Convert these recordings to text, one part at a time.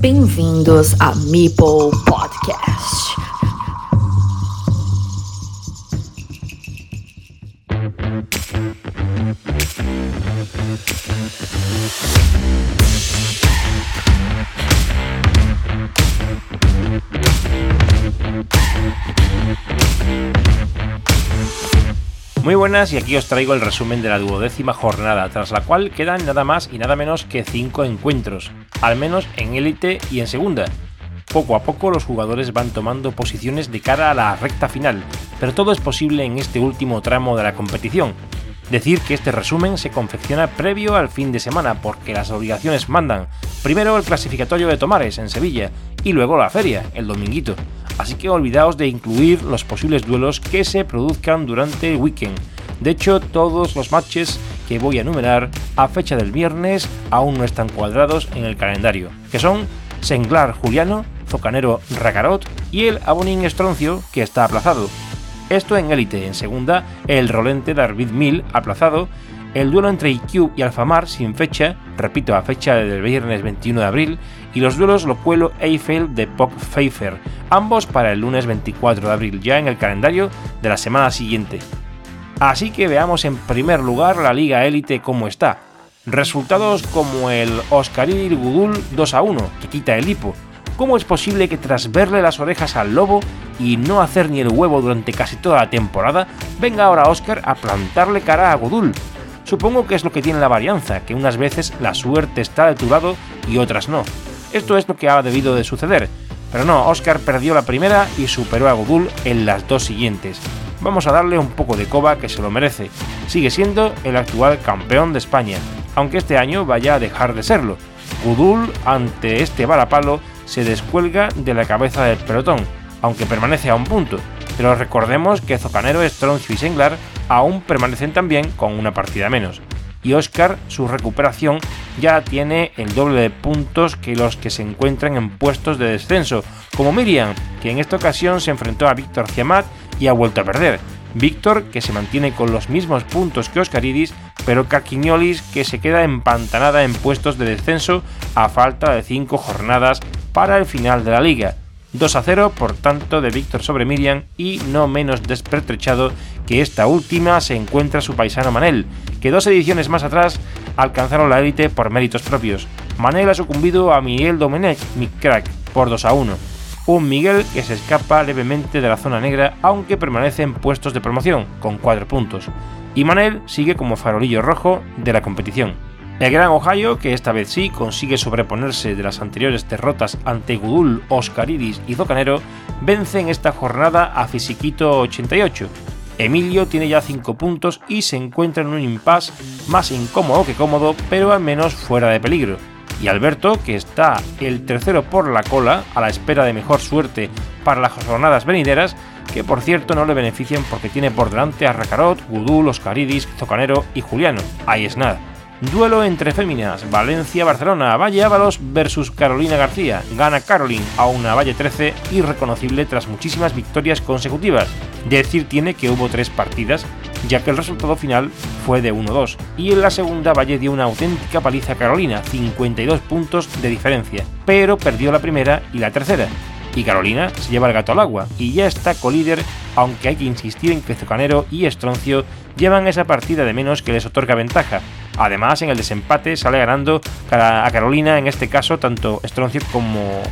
Bem-vindos a Meeple Podcast. Muy buenas y aquí os traigo el resumen de la duodécima jornada, tras la cual quedan nada más y nada menos que 5 encuentros, al menos en élite y en segunda. Poco a poco los jugadores van tomando posiciones de cara a la recta final, pero todo es posible en este último tramo de la competición. Decir que este resumen se confecciona previo al fin de semana porque las obligaciones mandan. Primero el clasificatorio de Tomares en Sevilla y luego la feria, el dominguito así que olvidaos de incluir los posibles duelos que se produzcan durante el weekend. De hecho, todos los matches que voy a enumerar a fecha del viernes aún no están cuadrados en el calendario, que son Senglar Juliano, Zocanero Racarot y el Abonin Estroncio, que está aplazado. Esto en élite, en segunda, el Rolente David Mill aplazado, el duelo entre IQ y Alfamar sin fecha, repito, a fecha del viernes 21 de abril, y los duelos Locuelo Eiffel de Pop Pfeiffer, ambos para el lunes 24 de abril, ya en el calendario de la semana siguiente. Así que veamos en primer lugar la Liga Élite como está. Resultados como el Oscaril Gudul 2 a 1, que quita el hipo. ¿Cómo es posible que tras verle las orejas al lobo y no hacer ni el huevo durante casi toda la temporada, venga ahora Oscar a plantarle cara a Gudul? Supongo que es lo que tiene la varianza, que unas veces la suerte está de tu lado y otras no. Esto es lo que ha debido de suceder. Pero no, Oscar perdió la primera y superó a Gudul en las dos siguientes. Vamos a darle un poco de coba que se lo merece. Sigue siendo el actual campeón de España, aunque este año vaya a dejar de serlo. Gudul, ante este balapalo, se descuelga de la cabeza del pelotón, aunque permanece a un punto. Pero recordemos que Zocanero, Stroncio y Senglar aún permanecen también con una partida menos y Oscar su recuperación ya tiene el doble de puntos que los que se encuentran en puestos de descenso, como Miriam, que en esta ocasión se enfrentó a Víctor Giamat y ha vuelto a perder. Víctor, que se mantiene con los mismos puntos que Oscaridis, pero Caquiñolis, que se queda empantanada en puestos de descenso a falta de 5 jornadas para el final de la liga. 2 a 0, por tanto, de Víctor sobre Miriam y no menos despertrechado que esta última se encuentra su paisano Manel, que dos ediciones más atrás alcanzaron la élite por méritos propios. Manel ha sucumbido a Miguel Domenech, mi crack, por 2 a 1. Un Miguel que se escapa levemente de la zona negra, aunque permanece en puestos de promoción, con 4 puntos. Y Manel sigue como farolillo rojo de la competición. El Gran Ohio, que esta vez sí consigue sobreponerse de las anteriores derrotas ante Gudul, Oscaridis y Zocanero, vence en esta jornada a Fisiquito 88, Emilio tiene ya 5 puntos y se encuentra en un impasse más incómodo que cómodo, pero al menos fuera de peligro. Y Alberto, que está el tercero por la cola, a la espera de mejor suerte para las jornadas venideras, que por cierto no le benefician porque tiene por delante a Racarot, Gudul, Oscaridis, Zocanero y Juliano. Ahí es nada. Duelo entre féminas, Valencia-Barcelona, Valle Ábalos versus Carolina García. Gana Caroline a una Valle 13 irreconocible tras muchísimas victorias consecutivas. Decir tiene que hubo tres partidas, ya que el resultado final fue de 1-2, y en la segunda Valle dio una auténtica paliza a Carolina, 52 puntos de diferencia, pero perdió la primera y la tercera. Y Carolina se lleva el gato al agua y ya está colíder, aunque hay que insistir en que Zocanero y Estroncio llevan esa partida de menos que les otorga ventaja, Además, en el desempate sale ganando a Carolina, en este caso, tanto Stroncio como,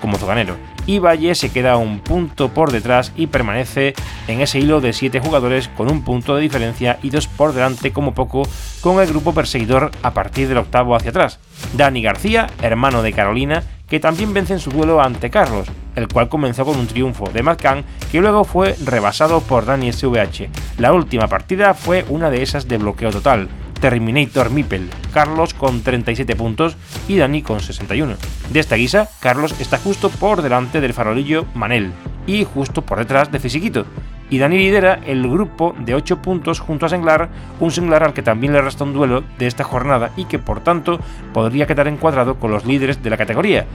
como Zoganero. Y Valle se queda un punto por detrás y permanece en ese hilo de 7 jugadores con un punto de diferencia y dos por delante como poco con el grupo perseguidor a partir del octavo hacia atrás. Dani García, hermano de Carolina, que también vence en su duelo ante Carlos, el cual comenzó con un triunfo de McCann que luego fue rebasado por Dani SVH. La última partida fue una de esas de bloqueo total, Terminator Mipel, Carlos con 37 puntos y Dani con 61. De esta guisa, Carlos está justo por delante del farolillo Manel y justo por detrás de Fisiquito. Y Dani lidera el grupo de 8 puntos junto a Senglar, un Senglar al que también le resta un duelo de esta jornada y que por tanto podría quedar encuadrado con los líderes de la categoría.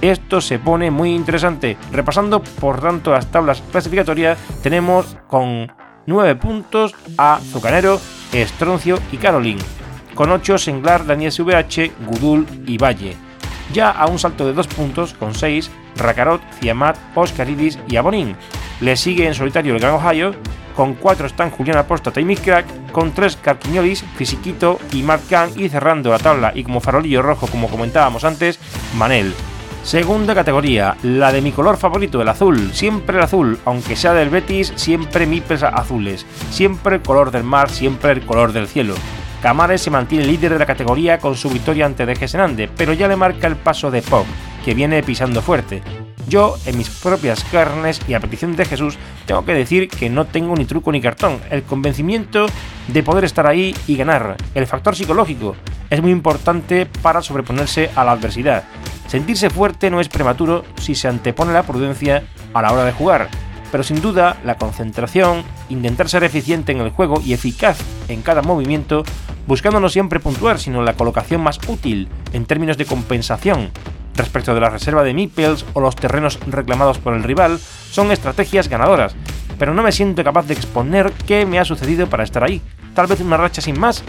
Esto se pone muy interesante. Repasando por tanto las tablas clasificatorias, tenemos con 9 puntos a Zucanero, Estroncio y Caroline, con 8 Senglar, Daniel SVH, Gudul y Valle. ya a un salto de 2 puntos con 6 Rakarot, Ciamat, Oscaridis y Abonin. Le sigue en solitario el Gran Ohio, con 4 están Juliana Aposta y Crack, con 3 Carquiniolis, Fisiquito y Mark Khan y cerrando la tabla y como farolillo rojo como comentábamos antes, Manel. Segunda categoría, la de mi color favorito, el azul. Siempre el azul, aunque sea del Betis, siempre mipes azules. Siempre el color del mar, siempre el color del cielo. Camares se mantiene líder de la categoría con su victoria ante De Gesenande, pero ya le marca el paso de Pop, que viene pisando fuerte. Yo, en mis propias carnes y a petición de Jesús, tengo que decir que no tengo ni truco ni cartón. El convencimiento de poder estar ahí y ganar, el factor psicológico, es muy importante para sobreponerse a la adversidad. Sentirse fuerte no es prematuro si se antepone la prudencia a la hora de jugar, pero sin duda la concentración, intentar ser eficiente en el juego y eficaz en cada movimiento, buscando no siempre puntuar, sino la colocación más útil en términos de compensación respecto de la reserva de Meeples o los terrenos reclamados por el rival, son estrategias ganadoras, pero no me siento capaz de exponer qué me ha sucedido para estar ahí. Tal vez una racha sin más,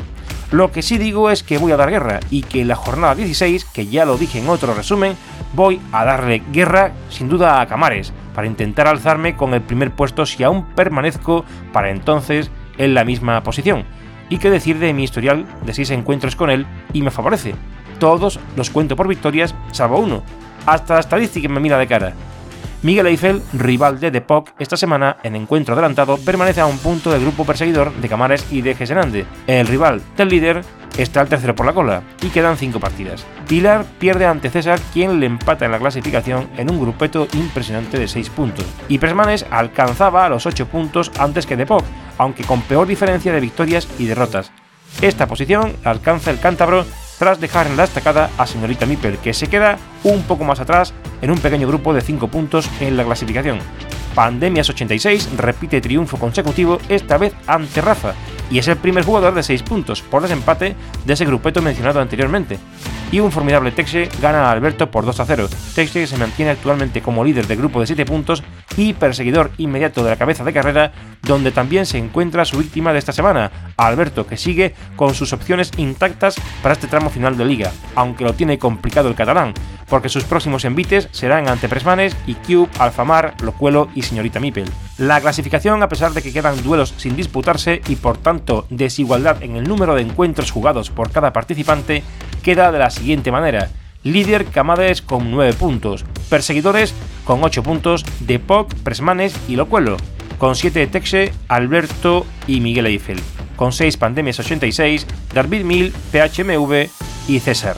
lo que sí digo es que voy a dar guerra y que en la jornada 16, que ya lo dije en otro resumen, voy a darle guerra sin duda a Camares para intentar alzarme con el primer puesto si aún permanezco para entonces en la misma posición. Y qué decir de mi historial de 6 encuentros con él y me favorece. Todos los cuento por victorias, salvo uno. Hasta la estadística me mira de cara. Miguel Eiffel, rival de Depok, esta semana en encuentro adelantado permanece a un punto del grupo perseguidor de Camares y de Gesenande. El rival del líder está al tercero por la cola y quedan cinco partidas. Pilar pierde ante César, quien le empata en la clasificación en un grupeto impresionante de 6 puntos. Y Presmanes alcanzaba a los 8 puntos antes que Depok, aunque con peor diferencia de victorias y derrotas. Esta posición alcanza el cántabro tras dejar en la estacada a señorita Mipel, que se queda un poco más atrás en un pequeño grupo de 5 puntos en la clasificación. Pandemias 86 repite triunfo consecutivo, esta vez ante Rafa, y es el primer jugador de 6 puntos, por desempate de ese grupeto mencionado anteriormente y un formidable Texe gana a Alberto por 2 a 0. Texe se mantiene actualmente como líder del grupo de 7 puntos y perseguidor inmediato de la cabeza de carrera, donde también se encuentra su víctima de esta semana, Alberto, que sigue con sus opciones intactas para este tramo final de liga, aunque lo tiene complicado el catalán, porque sus próximos envites serán ante Presmanes Cube, Alfamar, Locuelo y Señorita Mipel. La clasificación, a pesar de que quedan duelos sin disputarse y por tanto desigualdad en el número de encuentros jugados por cada participante, queda de la siguiente manera. Líder Camades con 9 puntos, perseguidores con 8 puntos, Depok, Presmanes y Locuelo, con 7 Texe, Alberto y Miguel Eiffel, con 6 Pandemias 86, David Mil, PHMV y César.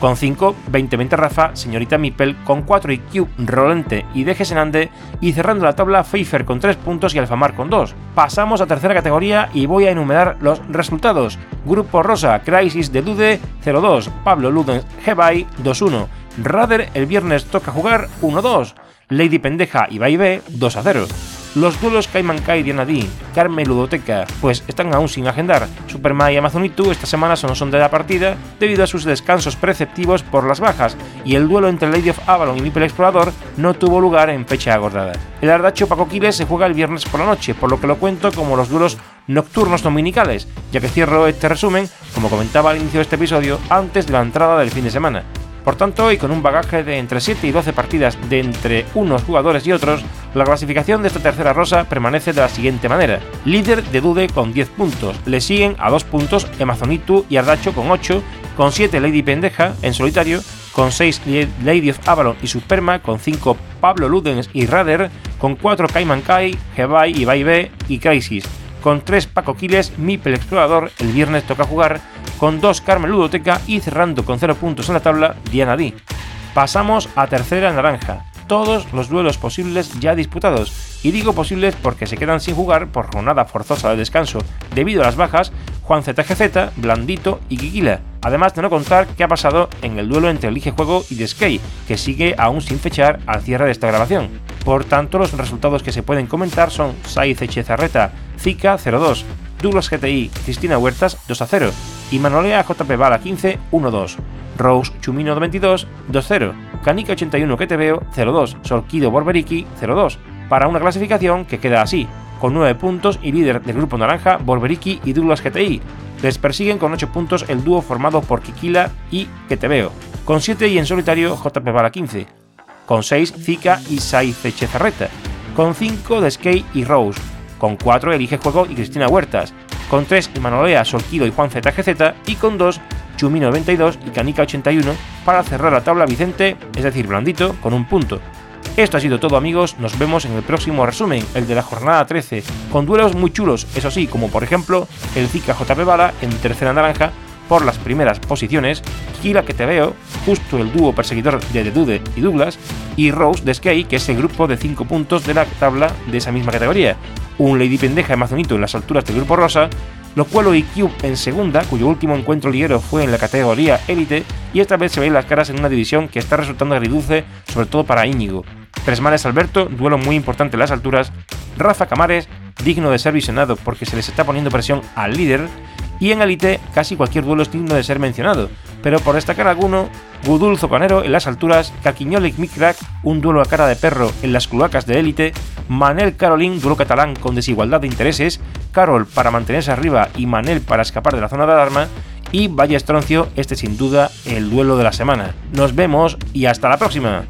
Con 5, 20 Rafa, Señorita Mipel, con 4 IQ, Rolente y Degesenande, y cerrando la tabla Pfeiffer con 3 puntos y Alfamar con 2. Pasamos a tercera categoría y voy a enumerar los resultados. Grupo Rosa, Crisis de Dude 0-2, Pablo Luden Gebay 2-1, Rader el viernes toca jugar 1-2, Lady Pendeja y Baibe 2-0. Los duelos Kai y Diana D, Carmen Ludoteca, pues están aún sin agendar. Superman y Amazonitu esta semana no son de la partida debido a sus descansos preceptivos por las bajas, y el duelo entre Lady of Avalon y Mipel Explorador no tuvo lugar en fecha acordada. El Ardacho Paco Quiles se juega el viernes por la noche, por lo que lo cuento como los duelos nocturnos dominicales, ya que cierro este resumen, como comentaba al inicio de este episodio, antes de la entrada del fin de semana. Por tanto, y con un bagaje de entre 7 y 12 partidas de entre unos jugadores y otros, la clasificación de esta tercera rosa permanece de la siguiente manera. Líder de Dude con 10 puntos, le siguen a 2 puntos Amazonitu y Ardacho con 8, con 7 Lady Pendeja en solitario, con 6 Lady of Avalon y Superma, con 5 Pablo Ludens y Rader, con 4 Cayman Kai, Hebai y Baibe y Crisis, con 3 Paco Quiles, Mipel Explorador, el viernes toca jugar, con 2 Carmen Ludoteca y cerrando con 0 puntos en la tabla Diana D. Pasamos a tercera naranja, todos los duelos posibles ya disputados, y digo posibles porque se quedan sin jugar por jornada forzosa de descanso. Debido a las bajas Juan ZGZ, Blandito y Kikila, además de no contar qué ha pasado en el duelo entre Elige Juego y The que sigue aún sin fechar al cierre de esta grabación. Por tanto, los resultados que se pueden comentar son Saiz Echezarreta, Zika 0-2, Douglas GTI, Cristina Huertas 2-0 y Manolea JP Bala 15 1-2, Rose Chumino 22 2-0, Canica 81 que te veo 0-2, Solquido Borberiki 0-2, para una clasificación que queda así. con 9 puntos y líder del grupo naranja Borberiki y Douglas GTI. Les persiguen con 8 puntos el dúo formado por Kikila y Que Te Veo, con 7 y en solitario JP Bala 15, con 6 Zika y Saize Chezarreta, con 5 de Skate y Rose, con 4 Elige Juego y Cristina Huertas, con 3 Imanolea, Solquido y Juan ZGZ y con 2 Chumi92 y Canica81 para cerrar la tabla Vicente, es decir, Blandito, con un punto. Esto ha sido todo amigos, nos vemos en el próximo resumen, el de la jornada 13, con duelos muy chulos, eso sí, como por ejemplo el Zika JP Bala en tercera naranja por las primeras posiciones, Kila que te veo, justo el dúo perseguidor de The y Douglas, y Rose de Sky, que es el grupo de 5 puntos de la tabla de esa misma categoría, un Lady Pendeja Amazonito en las alturas del grupo rosa, Locuelo y Cube en segunda, cuyo último encuentro liguero fue en la categoría élite, y esta vez se ven las caras en una división que está resultando agridulce, sobre todo para Íñigo. Tresmales Alberto, duelo muy importante en las alturas, Rafa Camares, digno de ser visionado porque se les está poniendo presión al líder, y en Elite casi cualquier duelo es digno de ser mencionado, pero por destacar alguno, Gudul Zocanero en las alturas, Caquiñolic Micrack, un duelo a cara de perro en las cloacas de élite, Manel Carolín, duelo catalán con desigualdad de intereses, Carol para mantenerse arriba y Manel para escapar de la zona de alarma, y Valle Estroncio, este sin duda el duelo de la semana. Nos vemos y hasta la próxima.